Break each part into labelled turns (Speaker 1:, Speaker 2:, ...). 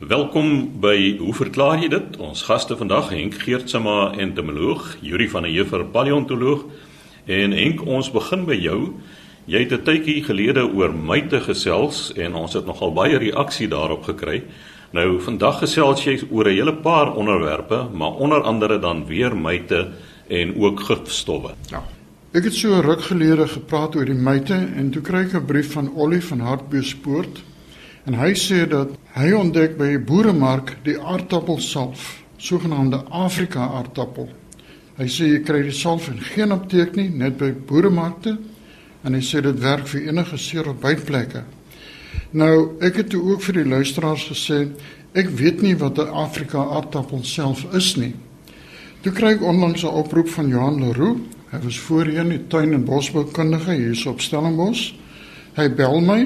Speaker 1: Welkom by Hoe verklaar jy dit? Ons gaste vandag Henk Geertsma, entomoloog, Yuri van der Heever, paleontoloog. En Henk, ons begin by jou. Jy het 'n tydjie gelede oor myte gesels en ons het nogal baie reaksie daarop gekry. Nou vandag gesels jy oor 'n hele paar onderwerpe, maar onder andere dan weer myte en ook gifstowwe.
Speaker 2: Ja. Ek het so ruk gelede gepraat oor die myte en toe kry ek 'n brief van Ollie van Hartbeespoort en hy sê dat hy ontdek by 'n boeremark die aardappelsalf, sogenaamde Afrika aardappel. Hy sê jy kry die salf in geen apteek nie, net by boeremarkte en hy sê dit werk vir enige seer op bytplekke. Nou, ek het toe ook vir die luisteraars gesê ek weet nie wat 'n Afrika aardappel self is nie. Toe kry ek onlangs 'n oproep van Johan Leroux Hy was voorheen die tuin en bosboukundige hier op Stellenbosch. Hy bel my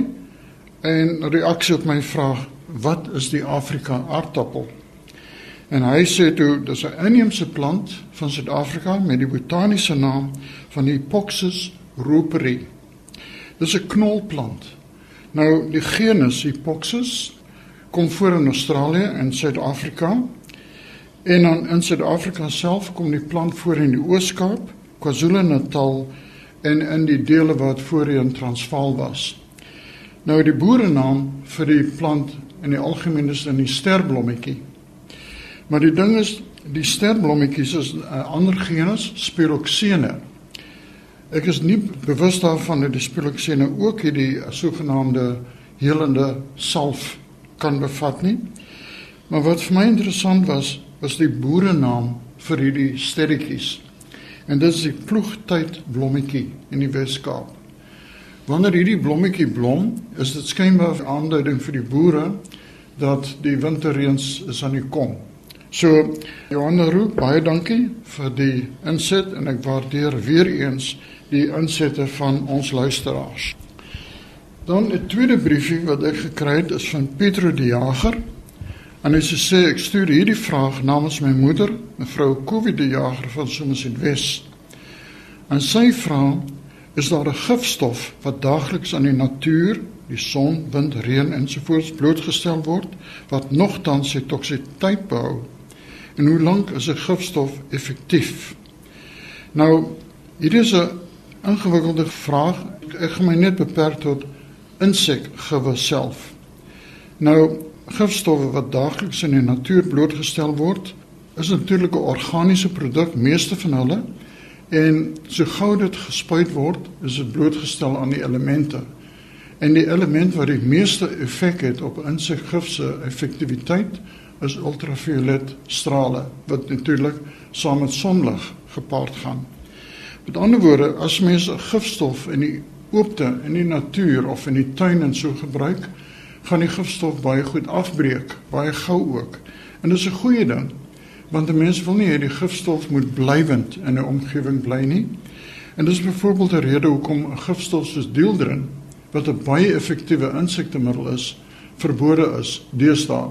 Speaker 2: en reaksie op my vraag: "Wat is die Afrika aardappel?" En hy sê toe dis 'n inheemse plant van Suid-Afrika met die botaniese naam van Hypoxus ruperi. Dis 'n knolplant. Nou die genus Hypoxus kom voor in Australië en Suid-Afrika. En dan in Suid-Afrika self kom die plant voor in die Oos-Kaap KwaZulu-Natal en in die dele wat voorheen Transvaal was. Nou die boerenaam vir die plant in die algemeen is dan die sterblommetjie. Maar die ding is die sterblommetjies is 'n ander genus, Spiroxene. Ek is nie bewus daarvan dat die Spiroxene ook hierdie sogenaamde helende salf kan bevat nie. Maar wat vir my interessant was, was die boerenaam vir hierdie sterretjies. En dit is die ploegtyd blommetjie in die Weskaap. Wanneer hierdie blommetjie blom, is dit skynbaar 'n aanduiding vir die boere dat die winterreëns is aan die kom. So Johanna roep baie dankie vir die inset en ek waardeer weer eens die insette van ons luisteraars. Dan 'n tweede briefie wat ek gekry het is van Pietro die Jager. En hy sê ek stuur hierdie vraag namens my moeder, mevrou Kowie die Jager van Somerset Wes. En sy vra is daar 'n gifstof wat daagliks aan die natuur, die son, wind, reën ensovoorts blootgestel word wat nogtans sy toksisiteit behou. En hoe lank is 'n gifstof effektief? Nou, hier is 'n ingewikkelde vraag. Ek gaan my net beperk tot insekgewe self. Nou, gifstowwe wat daagliks in die natuur blootgestel word, is natuurlik 'n organiese produk, meeste van hulle. En so gou dit gespuit word, is dit blootgestel aan die elemente. En die element wat die meeste effek het op insekgif se effektiwiteit is ultraviolet strale wat natuurlik saam met sonlig gepaard gaan. Met ander woorde, as mens 'n gifstof in die oopte in die natuur of in die tuin en so gebruik, gaan die gifstof baie goed afbreek, baie gou ook. En dit is 'n goeie ding want 'n mens wil nie hê die gifstof moet blywend in 'n omgewing bly nie. En dis byvoorbeeld 'n rede hoekom 'n gifstof soos dieldrin wat 'n baie effektiewe insektemiddel is, verbode is deesdae.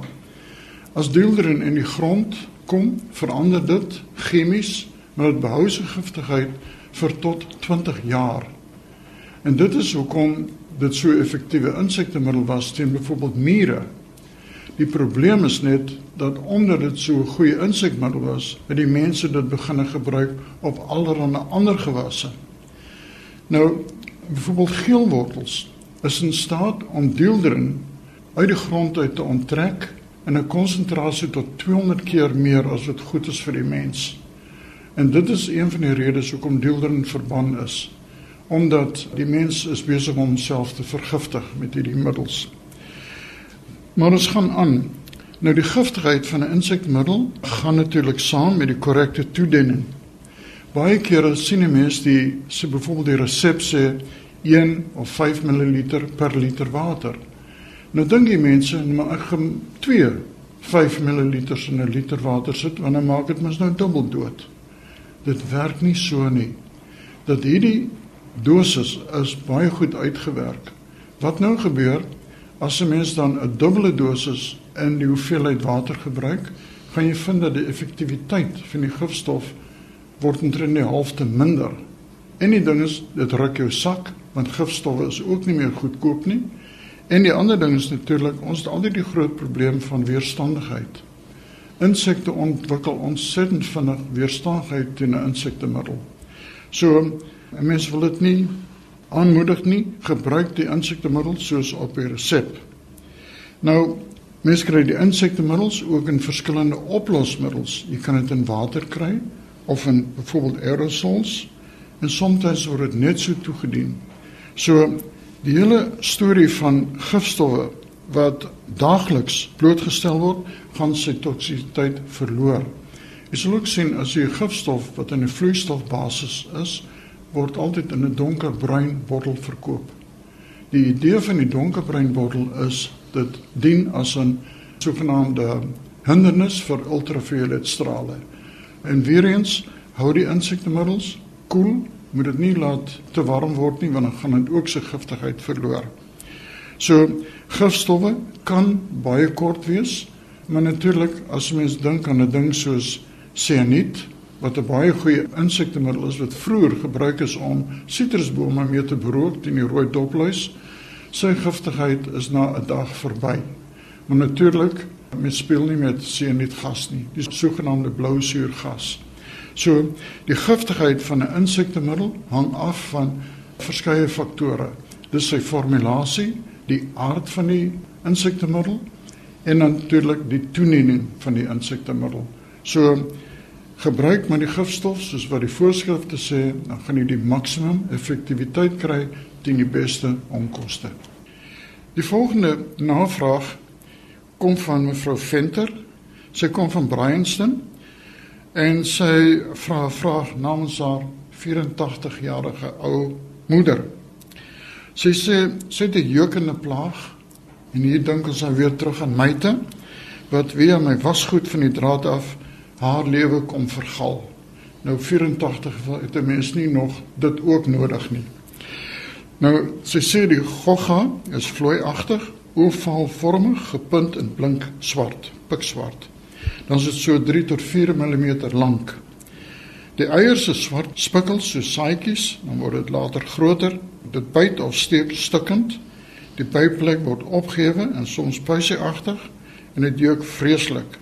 Speaker 2: As dieldrin in die grond kom, verander dit chemies, maar dit behou sy giftigheid vir tot 20 jaar. En dit is hoekom dit so effektiewe insektemiddel was teen byvoorbeeld mure. Die probleem is net dat omdat dit so 'n goeie insekmiddel was, het die mense dit begin gebruik op allerlei ander gewasse. Nou, byvoorbeeld geelwortels is in staat om dieldrin uit die grond uit te onttrek in 'n konsentrasie tot 200 keer meer as wat goed is vir die mens. En dit is een van die redes hoekom dieldrin verban is omdat die mens is besig om homself te vergiftig met hierdie middels. Maar ons gaan aan. Nou die giftigheid van 'n insekmiddel gaan natuurlik saam met die korrekte toediening. Baie kere sien 'n mens die se byvoorbeeld die resep sê 1 of 5 ml per liter water. Nou dink die mense, maar ek gaan 2 5 ml in 'n liter water sit want dan maak dit mos nou dubbel dood. Dit werk nie so nie. Dat hierdie dosis is baie goed uitgewerk. Wat nou gebeur as 'n mens dan 'n dubbele dosis in die hoeveelheid water gebruik, gaan jy vind dat die effektiwiteit van die gifstof word omtrent die helfte minder. En die ding is, dit ruk jou sak want gifstowwe is ook nie meer goedkoop nie En die ander ding is natuurlik ons het altyd die groot probleem van weerstandigheid. Insekte ontwikkel ontsettend vinnig weerstandigheid teen 'n insektemiddel. So mense wil dit nie aanmoedig nie, gebruik die insektemiddels soos op die resep. Nou mense kry die insektemiddels ook in verskillende oplosmiddels. Jy kan dit in water kry of in byvoorbeeld aerosols en soms word dit net so toegedien. So die hele storie van gifstowwe wat daagliks blootgestel word, gaan sy toksisiteit verloor. Jy sal ook sien as jy 'n gifstof wat in 'n vloeistofbasis is, word altyd in 'n donkerbruin bottel verkoop. Die idee van die donkerbruin bottel is dit dien as 'n sogenaamde hindernis vir ultraviolet strale. En weer eens hou die insektemiddels koel, cool, moet dit nie laat te warm word nie want dan gaan dit ook sy giftigheid verloor. So gifstowwe kan baie kort wees, maar natuurlik as mens dink aan 'n ding soos sianiet wat 'n baie goeie insektemiddel is wat vroeër gebruik is om sitrusbome mee te berook teen die rooi dopluis, sy giftigheid is na 'n dag verby. Maar natuurlik mens speel nie met sianietgas nie, dis sogenaamde blou suurgas. So die giftigheid van 'n insektemiddel hang af van verskeie faktore. Dis sy formulasie, die aard van die insektemiddel en natuurlik die toeneming van die insektemiddel. So gebruik maar die gifstof soos wat die voorskrifte sê, dan gaan jy die maksimum effektiwiteit kry teen die beste onkoste. Die volgende navraag kom van mevrou Venter. Sy kom van Bryanston en sy vra 'n vraag namens haar 84-jarige ou moeder. Sy sê sy het 'n jeukende plaag en hier dink ons aan weer terug aan myte wat weer my wasgoed van die draad af haar lewe kom vergal. Nou 84 het 'n mens nie nog dit ook nodig nie. Nou sy sê die gogga is vloeiagtig, ovalvormig, gepunt en blink swart, pikswart. Dan is dit so 3 tot 4 mm lank. Die eiers is swart spikkels so saaitjies, dan word dit later groter dit byt of steek stukkend. Die byplek word opgehewe en soms puisieagtig en dit jeuk vreeslik.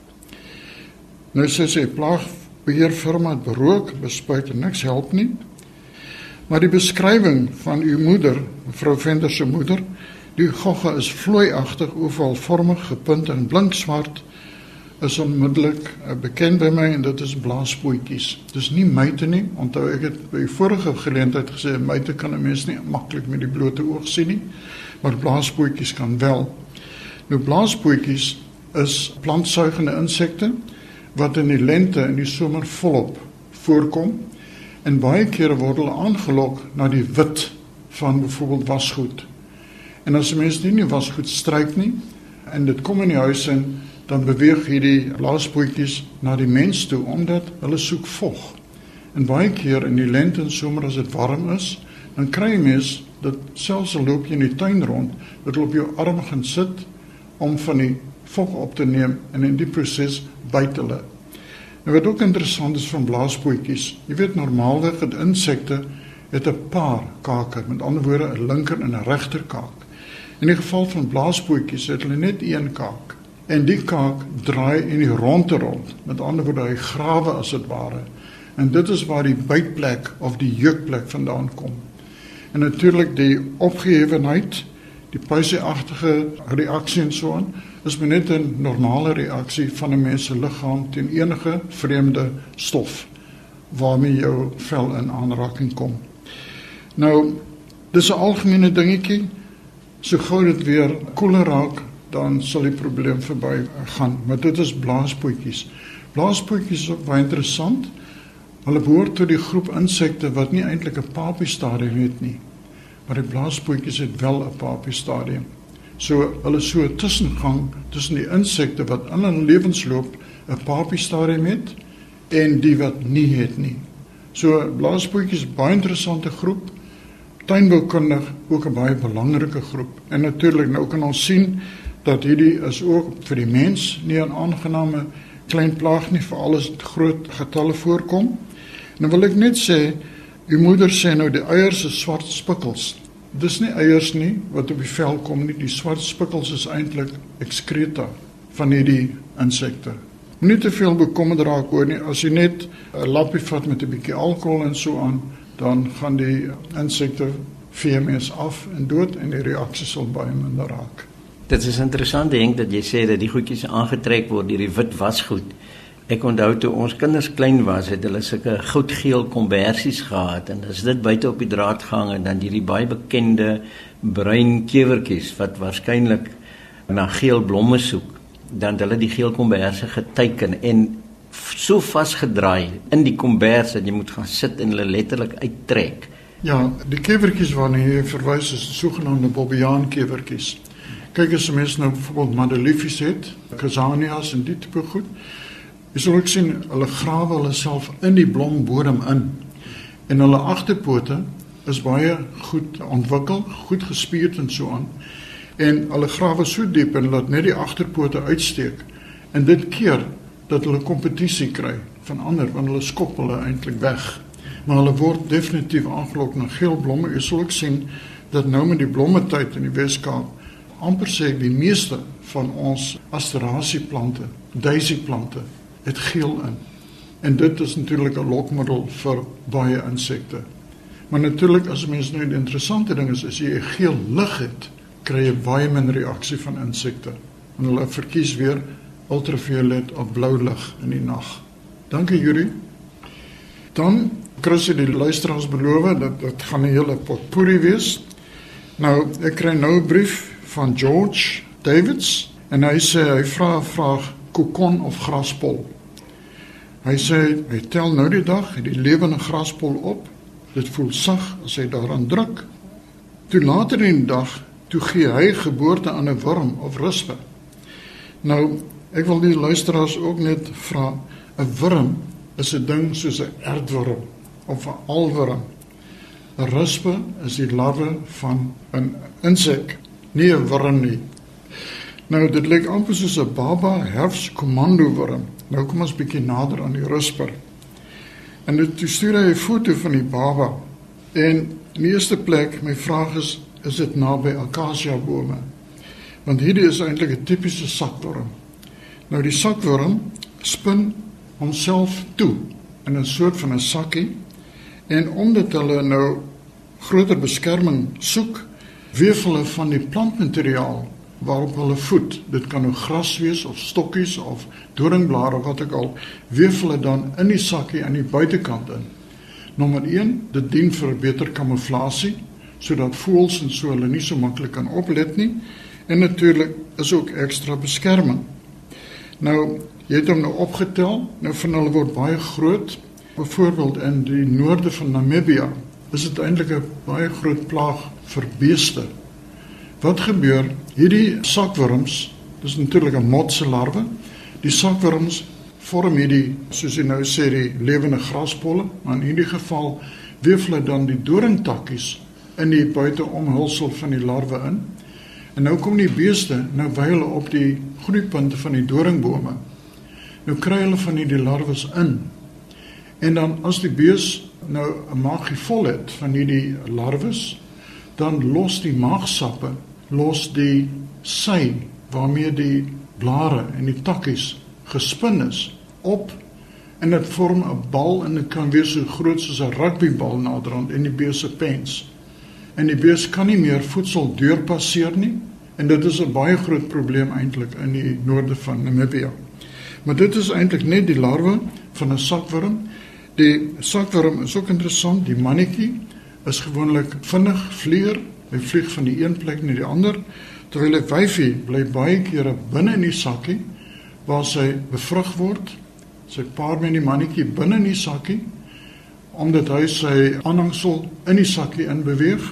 Speaker 2: Nou sê sy plaag beheerfirma het berook, bespuit en niks help nie. Maar die beskrywing van u moeder, mevrou Venter se moeder, die gogga is vloeiagtig, ovalvormig, gepunt en blinkswart is onmiddellik uh, bekend by my en dit is blaaspootjies. Dis nie myte nie. Onthou ek het by vorige geleentheid gesê myte kan 'n mens nie maklik met die blote oog sien nie, maar blaaspootjies kan wel. Nou blaaspootjies is plantsuigende insekte wat in die lente en die somer volop voorkom en baie kere word hulle aangelok na die wit van byvoorbeeld wasgoed. En as 'n mens nie nie wasgoed stryk nie en dit kom in die huis in dan beweeg hierdie blaaspootjies na die mens toe omdat hulle soek vog. En baie keer in die lente en somer as dit warm is, dan kry jy mes dat selfs al loop jy in die tuin rond, dat hulle op jou arm gaan sit om van die vog op te neem en in die proses byt hulle. Nou wat ook interessant is van blaaspootjies, jy weet normaalweg dat insekte het 'n paar kake, met ander woorde 'n linker en 'n regter kaak. In die geval van blaaspootjies het hulle net een kaak en die kaak draai in die ronde rond. Met ander woorde, hy grawe as dit ware. En dit is waar die bytplek of die jeukplek vandaan kom. En natuurlik die opgehewenheid, die puisieagtige reaksie en so aan, is net 'n normale reaksie van 'n mens se liggaam teen enige vreemde stof waarmee jou vel in aanraking kom. Nou, dis 'n algemene dingetjie. So gou dit weer koeler raak, dan sal die probleem verby gaan. Maar dit is blaaspootjies. Blaaspootjies is baie interessant. Hulle behoort tot die groep insekte wat nie eintlik 'n papie stadium het nie. Maar die blaaspootjies het wel 'n papie stadium. So hulle so 'n tussengang tussen die insekte wat in hulle lewensloop 'n papie stadium het en die wat nie het nie. So blaaspootjies baie interessante groep. Tuinboukundig ook 'n baie belangrike groep. En natuurlik nou kan ons sien dat hierdie is ook vir die mens nie 'n aangename klein plaag nie vir alles wat groot getalle voorkom. Nou wil ek net sê, u moeder sê nou die eiers is swart spikkels. Dis nie eiers nie wat op die vel kom nie. Die swart spikkels is eintlik ekskreta van hierdie insekte. Moenie te veel bekommerd raak oor nie. As jy net 'n lappie vat met 'n bietjie alkohol en so aan, dan gaan die insekte VMS af en dood en die reaksie sal baie minder raak.
Speaker 3: Dit is interessant dink dat jy sê dat die goedjies aangetrek word deur die wit wasgoed. Ek onthou toe ons kinders klein was, het hulle sulke goudgeel kombersies gehad en as dit buite op die draad gehang en dan hierdie baie bekende bruin kewertjies wat waarskynlik na geel blomme soek, dan hulle die geel komberse geteken en so vasgedraai in die kombers dat jy moet gaan sit en hulle letterlik uittrek.
Speaker 2: Ja, die kewertjies waarna jy verwys is sogenaamde bobbejaan kewertjies. Kyk as mense nou byvoorbeeld madeliefies het, casanias en dit tipe goed. Jy sal ook sien hulle grawe hulle self in die blombodem in. En hulle agterpote is baie goed ontwikkel, goed gespierd en so aan. En hulle grawe so diep en laat net die agterpote uitsteek. En dit keer dat hulle kompetisie kry van ander want hulle skop hulle eintlik weg. Maar hulle word definitief aangelok na geel blomme. Jy sal ook sien dat nou met die blommetyd in die Weskaap amper sê die meeste van ons asterasieplante, daisy-plante het geel in. En dit is natuurlik 'n lokmiddel vir baie insekte. Maar natuurlik as mens nou die interessante ding is as jy 'n geel lig het, kry jy baie min reaksie van insekte. En hulle verkies weer ultraviolet of blou lig in die nag. Dankie Yuri. Dan Chris het die luisteraars beloof dat dit gaan 'n hele potpourri wees. Nou, ek kry nou 'n brief van George Davids en hy sê hy vra 'n vraag kokon of graspol. Hy sê hy tel nou die dag die lewende graspol op. Dit voel sag as hy daaraan druk. Toe later in die dag toe gee hy geboorte aan 'n worm of ruspe. Nou Ek wil die luisteraars ook net vra, 'n wurm is 'n ding soos 'n aardworm of 'n alworm. 'n Ruspe is die larwe van 'n insek, nie 'n wurm nie. Nou dit lyk amper soos 'n baba herfskomando wurm. Nou kom ons bietjie nader aan die rusper. En dit stuur hy 'n foto van die baba. En in die eerste plek, my vraag is, is dit naby akasia bome? Want hierdie is eintlik 'n tipiese sakworm. Nou die sakworm spin homself toe in 'n soort van 'n sakkie en omdat hulle nou groter beskerming soek, weef hulle van die plantmateriaal waarop hulle voed. Dit kan nou gras wees of stokkies of doringblare of wat ook al, weef hulle dan in die sakkie aan die buitekant in. Nommer 1, dit dien vir beter kamuflasie sodat voëls en so hulle nie so maklik kan oplet nie en natuurlik is ook ekstra beskerming. Nou, jy het hom nou opgetel. Nou van hulle word baie groot. Byvoorbeeld in die noorde van Namibië is dit eintlik 'n baie groot plaag vir beeste. Wat gebeur? Hierdie sakwurms, dis natuurlik 'n motse larwe. Die sakwurms vorm hierdie soos jy nou sê die lewende graspolle, maar in hierdie geval weef hulle dan die doringtakkies in die buiteomhulsel van die larwe in En nou kom die beeste nou wy hulle op die groeipunte van die doringbome. Nou kry hulle van hierdie larwes in. En dan as die bees nou 'n maagie vol het van hierdie larwes, dan los die maagsappe, los die sy waarmee die blare en die takkies gespin is op en dit vorm 'n bal en dit kan wees so groot soos 'n rugbybal naderhand in die bees se pens en die bees kan nie meer voedsel deurpasseer nie en dit is 'n baie groot probleem eintlik in die noorde van Namibië. Maar dit is eintlik net die larwe van 'n sakwurm. Die sakwurm is ook interessant, die mannetjie is gewoonlik vinnig vlieër, hy vlieg van die een plek na die ander terwyl die wyfie bly baie kere binne in die sakkie waar sy bevrug word. Sy paar met die mannetjie binne in die sakkie omdat hy sy aanhangsel in die sakkie in beweeg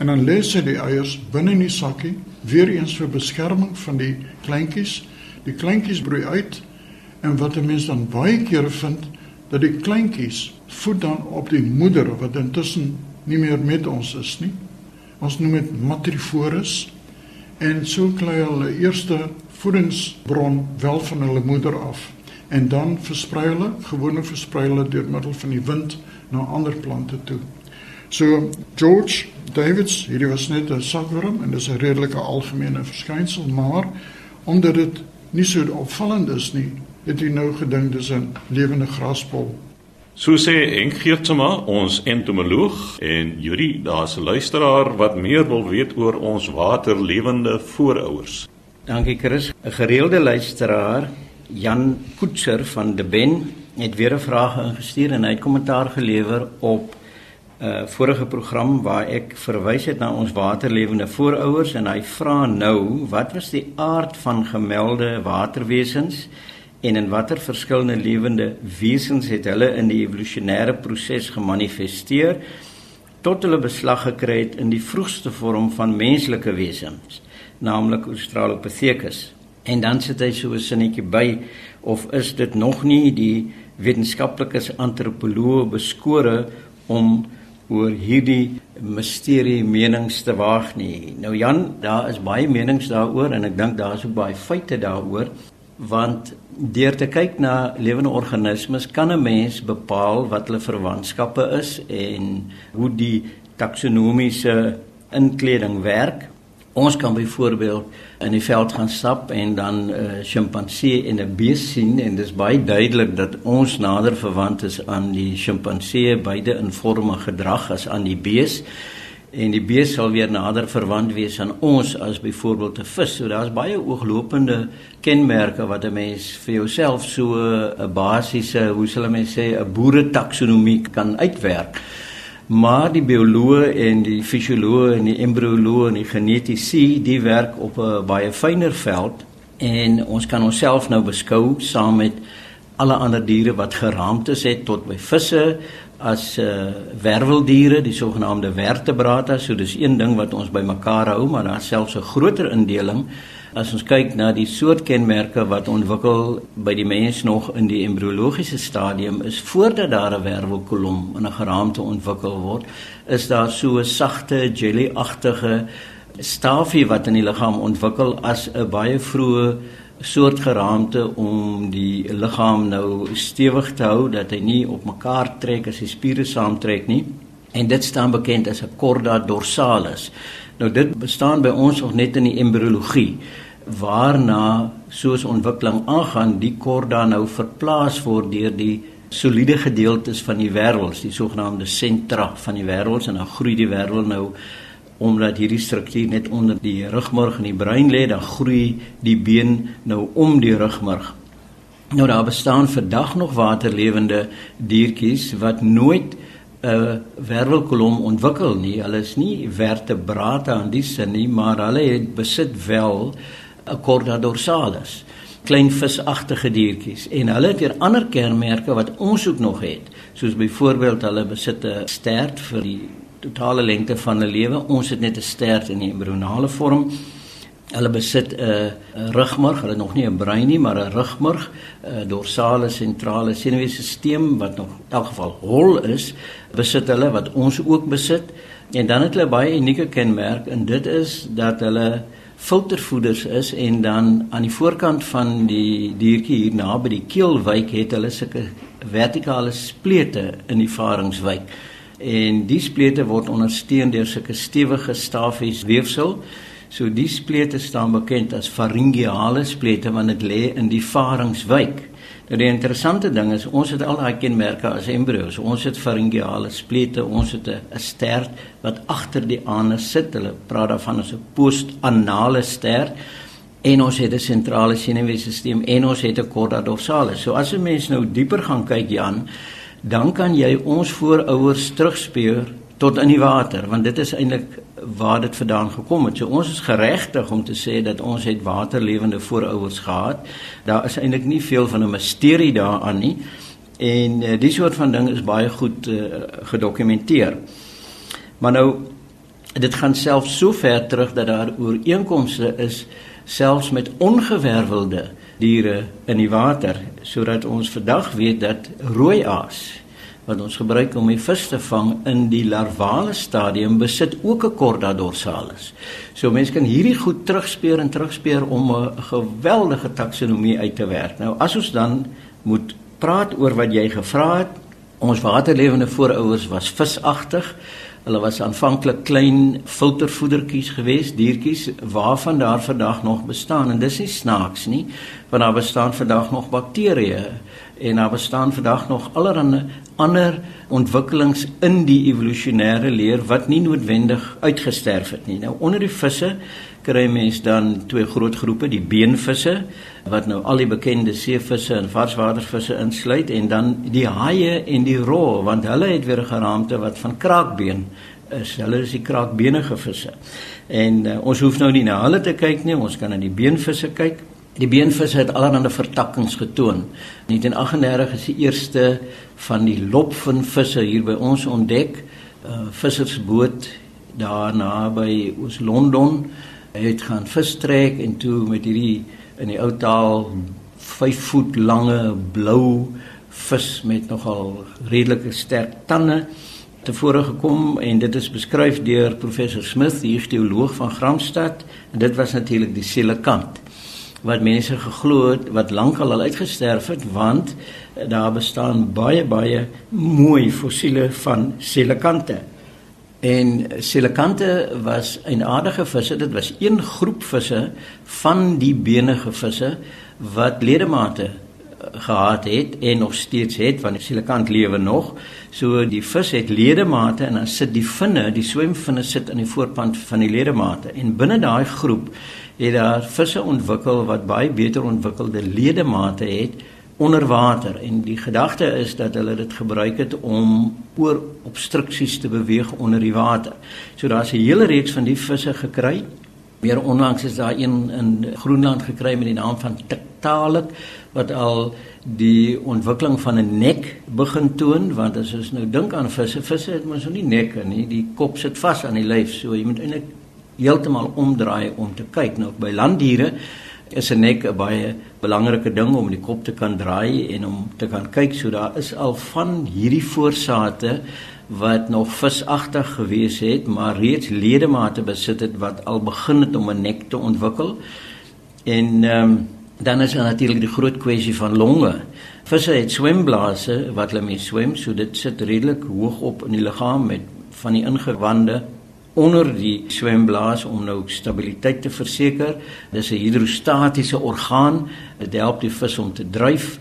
Speaker 2: en dan lê sy die eiers binne in die sakkie weer eens vir beskerming van die kleintjies. Die kleintjies broei uit en wat 'n mens dan baie kere vind dat die kleintjies voed dan op die moeder wat intussen nie meer met ons is nie. Ons noem dit matriforus en so kry hulle eerste voedingsbron wel van hulle moeder af en dan versprei hulle, gewoonlik versprei hulle deur middel van die wind na ander plante toe. So George Davids, hierdie was net 'n sakworm en dis 'n redelike algemene verskynsel, maar omdat dit nie so opvallend is nie, het hy nou gedink dis 'n lewende graspol.
Speaker 1: So sê Henk Geertsma, ons entomoloog en Juri, daar's 'n luisteraar wat meer wil weet oor ons waterlewende voorouers.
Speaker 3: Dankie Chris. 'n Gereelde luisteraar, Jan Koetser van De Ben, het weer 'n vraag ingestuur en hy het kommentaar gelewer op 'n uh, vorige program waar ek verwys het na ons waterlewende voorouers en hy vra nou, wat was die aard van gemelde waterwesens en in watter verskillende lewende wesens het hulle in die evolusionêre proses gemanifesteer tot hulle beslag gekry het in die vroegste vorm van menslike wesens? naamlik Australopithecus. En dan sit hy so 'n sinnetjie by of is dit nog nie die wetenskaplikes antropoloë beskore om oor hierdie misterie menings te waag nie. Nou Jan, daar is baie menings daaroor en ek dink daar is ook baie feite daaroor want deur te kyk na lewende organismes kan 'n mens bepaal wat hulle verwantskappe is en hoe die taksonomiese inkleding werk. Ons kan byvoorbeeld in die veld gaan stap en dan 'n uh, sjimpansee en 'n bees sien en dit is baie duidelik dat ons nader verwant is aan die sjimpansee beide in vorme gedrag as aan die bees en die bees sal weer nader verwant wees aan ons as byvoorbeeld 'n vis. So daar's baie ooglopende kenmerke wat 'n mens vir jouself so 'n basiese, hoe sal 'n mens sê, 'n boere taksonomie kan uitwerk. Maar die bioloë en die fisioloë en die embrioloë en die genetici, die werk op 'n baie fynere veld en ons kan onsself nou beskou saam met alle ander diere wat geraamtes het tot by visse as uh, werveldiere, die sogenaamde vertebrata. So dis een ding wat ons bymekaar hou, maar daar's selfs 'n groter indeling As ons kyk na die soort kenmerke wat ontwikkel by die mens nog in die embriologiese stadium is voordat daar 'n wervelkolom in 'n geraamte ontwikkel word, is daar so 'n sagte jelly-agtige stafie wat in die liggaam ontwikkel as 'n baie vroeë soort geraamte om die liggaam nou stewig te hou dat hy nie op mekaar trek as die spiere saamtrek nie. En dit staan bekend as 'n chorda dorsalis. Nou dit bestaan by ons nog net in die embriologie waarna soos ontwikkeling aangaan die chorda nou verplaas word deur die soliede gedeeltes van die wêreld, die sogenaamde sentra van die wêreld en dan groei die wêreld nou omdat hierdie struktuur net onder die rugmurg en die brein lê, dan groei die been nou om die rugmurg. Nou daar bestaan vandag nog waterlewende diertjies wat nooit 'n wervelkolom ontwikkel nie. Hulle is nie vertebrate aan die sin nie, maar hulle het besit wel 'n chorda dorsalis, klein visagtige diertjies en hulle het weer ander kenmerke wat ons ook nog het, soos byvoorbeeld hulle besit 'n stert vir die totale lengte van 'n lewe. Ons het net 'n stert in die embrionale vorm. Hulle besit 'n rugmurg, hulle nog nie 'n brein nie, maar 'n rugmurg, 'n dorsale sentrale senuweestelsel wat nog in elk geval hol is, besit hulle wat ons ook besit. En dan het hulle baie unieke kenmerk en dit is dat hulle filtervoeders is en dan aan die voorkant van die diertjie hier naby die keelwyk het hulle sulke vertikale splete in die varingswyk. En die splete word ondersteun deur sulke stewige stafies weefsel. So die splete staan bekend as faringiale splete want dit lê in die varingswyk. Nou die interessante ding is ons het al daai kenmerke as embrio's. Ons het faringiale splete, ons het 'n stert wat agter die anus sit. Hulle praat daarvan as 'n postanale stert en ons het 'n sentrale senuweestelsel en ons het 'n chorda dorsalis. So as 'n mens nou dieper gaan kyk Jan, dan kan jy ons voorouers terugspeur tot in die water want dit is eintlik waar dit vandaan gekom het. So ons is geregtig om te sê dat ons het waterlewende voorouers gehad. Daar is eintlik nie veel van 'n misterie daaraan nie. En uh, die soort van ding is baie goed uh, gedokumenteer. Maar nou dit gaan selfs so ver terug dat daar ooreenkomste is selfs met ongewervelde diere in die water sodat ons vandag weet dat rooi aas wat ons gebruik om die vis te vang in die larvale stadium besit ook 'n chorda dorsalis. So mense kan hierdie goed terugspeur en terugspeur om 'n geweldige taksonomie uit te werk. Nou as ons dan moet praat oor wat jy gevra het, ons waterlewende voorouers was visagtig. Hulle was aanvanklik klein filtervoedertjies geweest, diertjies waarvan daar vandag nog bestaan. En dis nie snaaks nie, want daar bestaan vandag nog bakterieë en daar bestaan vandag nog allerlei ander ontwikkelings in die evolusionêre leer wat nie noodwendig uitgesterf het nie. Nou onder die visse kry mens dan twee groot groepe, die beenvisse wat nou al die bekende seevisse en varswatervisse insluit en dan die haie en die roo want hulle het weer 'n geraamte wat van kraakbeen is. Hulle is die kraakbenige visse. En uh, ons hoef nou nie na hulle te kyk nie, ons kan na die beenvisse kyk. Die beenvisse het allerlei vertakkings getoon. In 1938 is die eerste van die lopvinvisse hier by ons ontdek. 'n uh, Vissersboot daar naby Oos-London het gaan vis trek en toe met hierdie in die ou taal 5 voet lange blou vis met nogal redelike sterk tande tevore gekom en dit is beskryf deur professor Smith, die teoloog van Gramstad en dit was natuurlik die selekant wat mense geglo het wat lankal al uitgesterf het want daar bestaan baie baie mooi fossiele van selekante. En selekante was 'n aardige visse, dit was een groep visse van die benige visse wat ledemate eh, gehad het en nog steeds het want die selekant lewe nog. So die vis het ledemate en dan sit die vinne, die swemvinne sit in die voorpand van die ledemate en binne daai groep het daar visse ontwikkel wat baie beter ontwikkelde ledemate het onder water en die gedagte is dat hulle dit gebruik het om oor obstruksies te beweeg onder die water. So daar's 'n hele reeks van die visse gekry. Meer onlangs is daar een in Groenland gekry met die naam van Tiktaalik wat al die ontwikkeling van 'n nek begin toon want as ons nou dink aan visse, visse het mos nie nekke nie, die kop sit vas aan die lyf. So jy moet eintlik heeltemal omdraai om te kyk. Nou by landdiere is 'n nek 'n baie belangrike ding om die kop te kan draai en om te kan kyk. So daar is al van hierdie voorsate wat nog visagtig gewees het, maar reeds ledemate besit het wat al begin het om 'n nek te ontwikkel. En ehm um, dan is daar natuurlik die groot kwessie van longe. Visse het swemblase wat hulle mee swem, so dit sit redelik hoog op in die liggaam met van die ingewande onder die swemblaas om nou stabiliteit te verseker. Dis 'n hidrostatiese orgaan. Dit help die vis om te dryf.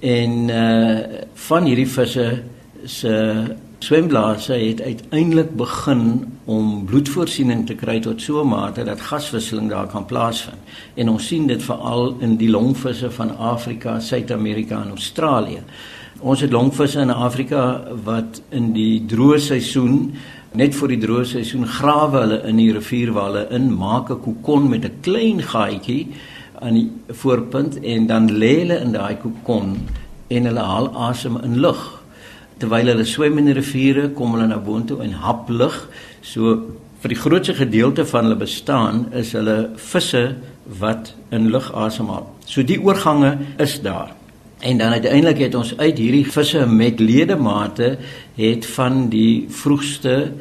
Speaker 3: En uh van hierdie visse se swemblaase het uiteindelik begin om bloedvoorsiening te kry tot so 'n mate dat gaswisseling daar kan plaasvind. En ons sien dit veral in die longvisse van Afrika, Suid-Amerika en Australië. Ons het longvisse in Afrika wat in die droë seisoen net voor die droë seisoen grawe hulle in die rivierwalle in, maak 'n kokon met 'n klein gaatjie aan die voorpunt en dan lê hulle in daai kokon en hulle haal asem in lug. Terwyl hulle swem in die riviere, kom hulle na boontoe en hap lug. So vir die grootste gedeelte van hulle bestaan is hulle visse wat in lug asemhaal. So die oorgange is daar. En dan uiteindelik het ons uit hierdie visse met ledemate het van die vroegste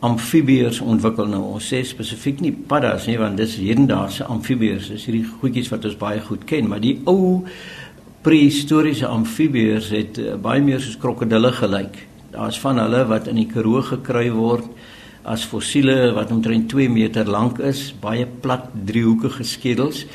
Speaker 3: amfibieërs ontwikkel nou. Ons sê spesifiek nie paddas nie want dis hedendaagse amfibieërs. Dis hierdie goedjies wat ons baie goed ken, maar die ou prehistoriese amfibieërs het uh, baie meer soos krokodille gelyk. Daar's van hulle wat in die Karoo gekry word as fossiele wat omtrent 2 meter lank is, baie plat driehoekige skedels.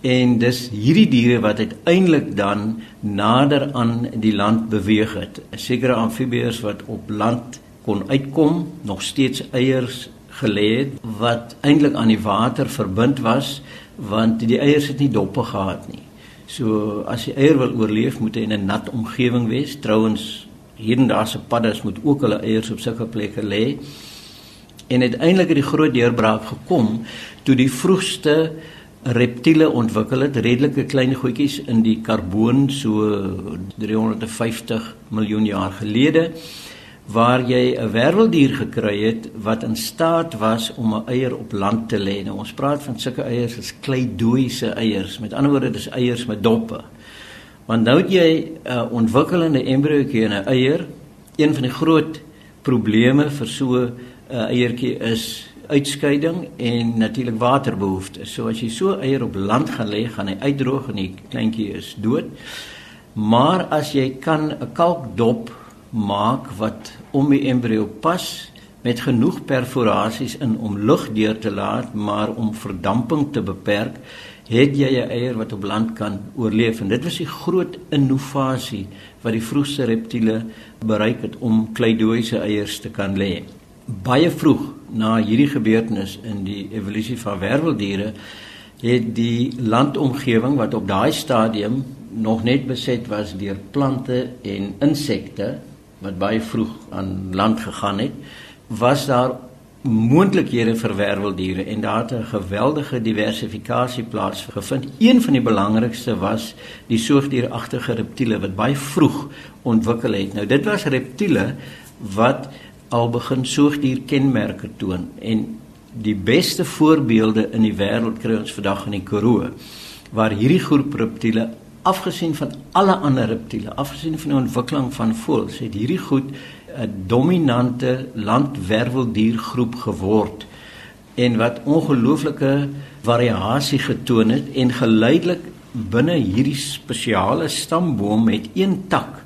Speaker 3: En dis hierdie diere wat uiteindelik dan nader aan die land beweeg het. Sekere amfibieërs wat op land kon uitkom, nog steeds eiers gelê het wat eintlik aan die water verbind was want die eiers het nie doppe gehad nie. So as die eier wil oorleef, moet hy in 'n nat omgewing wees. Trouwens, hierdaagse paddas moet ook hulle eiers op sulke plekke lê. En uiteindelik het die groot deurbraak gekom toe die vroegste reptiele ontwikkel het redelike klein goedjies in die karboon so 350 miljoen jaar gelede waar jy 'n werveldier gekry het wat in staat was om 'n eier op land te lê. Nou ons praat van sulke eiers as kleidoïese eiers. Met ander woorde, dis eiers met doppe. Want nou het jy 'n uh, ontwikkelende embriootjie in 'n eier. Een van die groot probleme vir so 'n uh, eiertjie is uitskeiding en natuurlik waterbehoeftes. So as jy so eier op land gaan lê, gaan hy uitdroog en die kleintjie is dood. Maar as jy kan 'n kalkdop maak wat om die embrio pas met genoeg perforasies in om lug deur te laat, maar om verdamping te beperk, het jy 'n eier wat op land kan oorleef en dit was die groot innovasie wat die vroegste reptiele bereik het om kleidoïese eiers te kan lê. Baie vroeg na hierdie gebeurtenis in die evolusie van werweldiere het die landomgewing wat op daai stadium nog net beset was deur plante en insekte wat baie vroeg aan land gegaan het, was daar moontlikhede vir werweldiere en daar het 'n geweldige diversifikasie plaasgevind. Een van die belangrikste was die soogdieragtige reptiele wat baie vroeg ontwikkel het. Nou dit was reptiele wat al begin soogdierkenmerke toon. En die beste voorbeelde in die wêreld kry ons vandag in die Karoo waar hierdie groep reptiele afgesien van alle ander reptiele, afgesien van die ontwikkeling van voëls, het hierdie goed 'n dominante landwerweldiergroep geword en wat ongelooflike variasie getoon het en geleidelik binne hierdie spesiale stamboom met een tak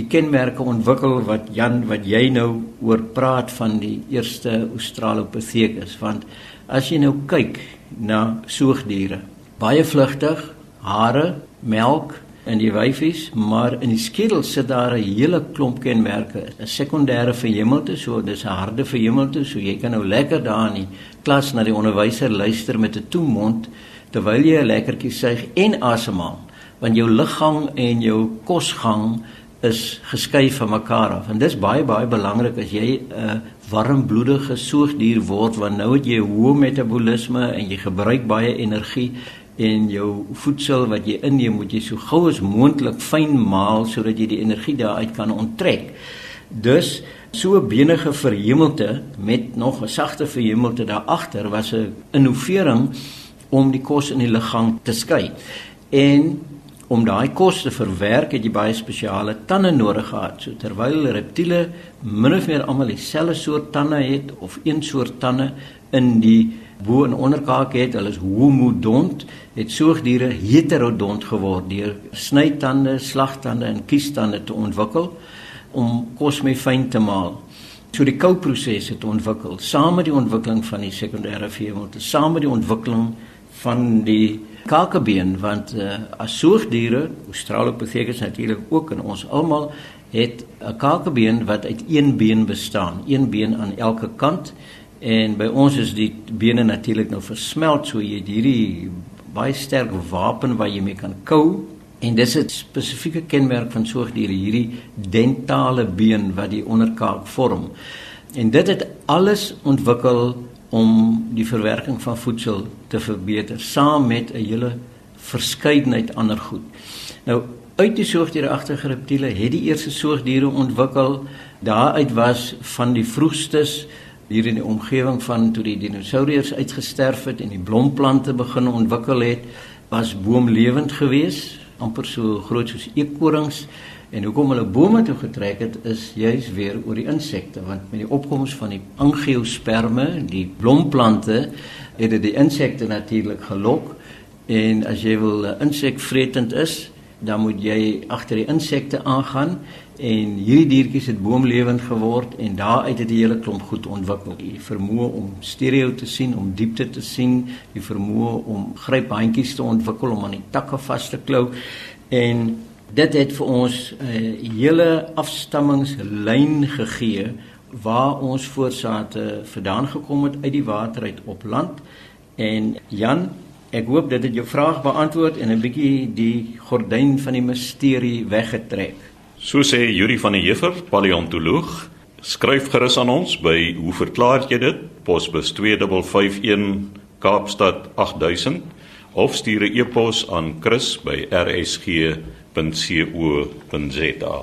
Speaker 3: die kenmerke ontwikkel wat Jan wat jy nou oor praat van die eerste Australopithecus want as jy nou kyk na soogdiere baie vlugtig hare melk in die wyfies, maar in die skedel sit daar 'n hele klomp kenmerke. 'n Sekondêre verhemelte, so dis 'n harde verhemelte, so jy kan nou lekker daar in die klas na die onderwyser luister met 'n toemond terwyl jy 'n lekkertjie suig en asemhaal, want jou liggang en jou kosgang is geskei van mekaar af. En dis baie baie belangrik as jy 'n warmbloedige soogdier word want nou het jy hoë metabolisme en jy gebruik baie energie en jou voedsel wat jy inneem moet jy so gou as moontlik fyn maal sodat jy die energie daaruit kan onttrek. Dus so 'n benige verhemelte met nog 'n sagte verhemelte daar agter was 'n innovering om die kos in die liggaam te skei. En om daai kos te verwerk het jy baie spesiale tande nodig gehad. So terwyl reptiele min of meer almal dieselfde soort tande het of een soort tande in die bo en onderkaak het, hulle is homodont, het soogdiere heterodont geword deur snytande, slagtande en kiestande te ontwikkel om kos mee fyn te maal. So die kouproses het ontwikkel saam met die ontwikkeling van die sekondêre veemotor, saam met die ontwikkeling van die kakebeen want uh, as soogdiere, Australopithecus natuurlik ook in ons almal het 'n kakebeen wat uit een been bestaan, een been aan elke kant En by ons is die bene natuurlik nou versmelt, so jy het hierdie baie sterk wapen wat jy mee kan kou. En dis 'n spesifieke kenmerk van soogdiere, hierdie dentale been wat die onderkaak vorm. En dit het alles ontwikkel om die verwerking van voedsel te verbeter saam met 'n hele verskeidenheid ander goed. Nou uit die soogdieragtige reptiele het die eerste soogdiere ontwikkel. Daaruit was van die vroegstes hier in die omgewing van toe die dinosourus uitgesterf het en die blomplante begin ontwikkel het, was boomlewend geweest, amper so groot soos eekorings. En hoekom hulle bome toe getrek het is juis weer oor die insekte want met die opkoms van die angiosperme, die blomplante, het dit die insekte natuurlik gelok en as jy wil insekvretend is, dan moet jy agter die insekte aangaan en hierdie diertjies het boomlewend geword en daaruit het die hele klomp goed ontwikkel. Die vermoë om stereo te sien, om diepte te sien, die vermoë om gryphandjies te ontwikkel om aan die takke vas te klou en dit het vir ons 'n uh, hele afstammingslyn gegee waar ons voorsate vandaan gekom het uit die water uit op land en Jan Ek hoop dit het jou vraag beantwoord en 'n bietjie die gordyn van die misterie weggetrek.
Speaker 1: So sê Yuri van der Heever, paleontoloog. Skryf gerus aan ons by hoe verklaar jy dit? Posbus 2551 Kaapstad 8000 of stuur 'n e-pos aan chris@rsg.co.za www.co.za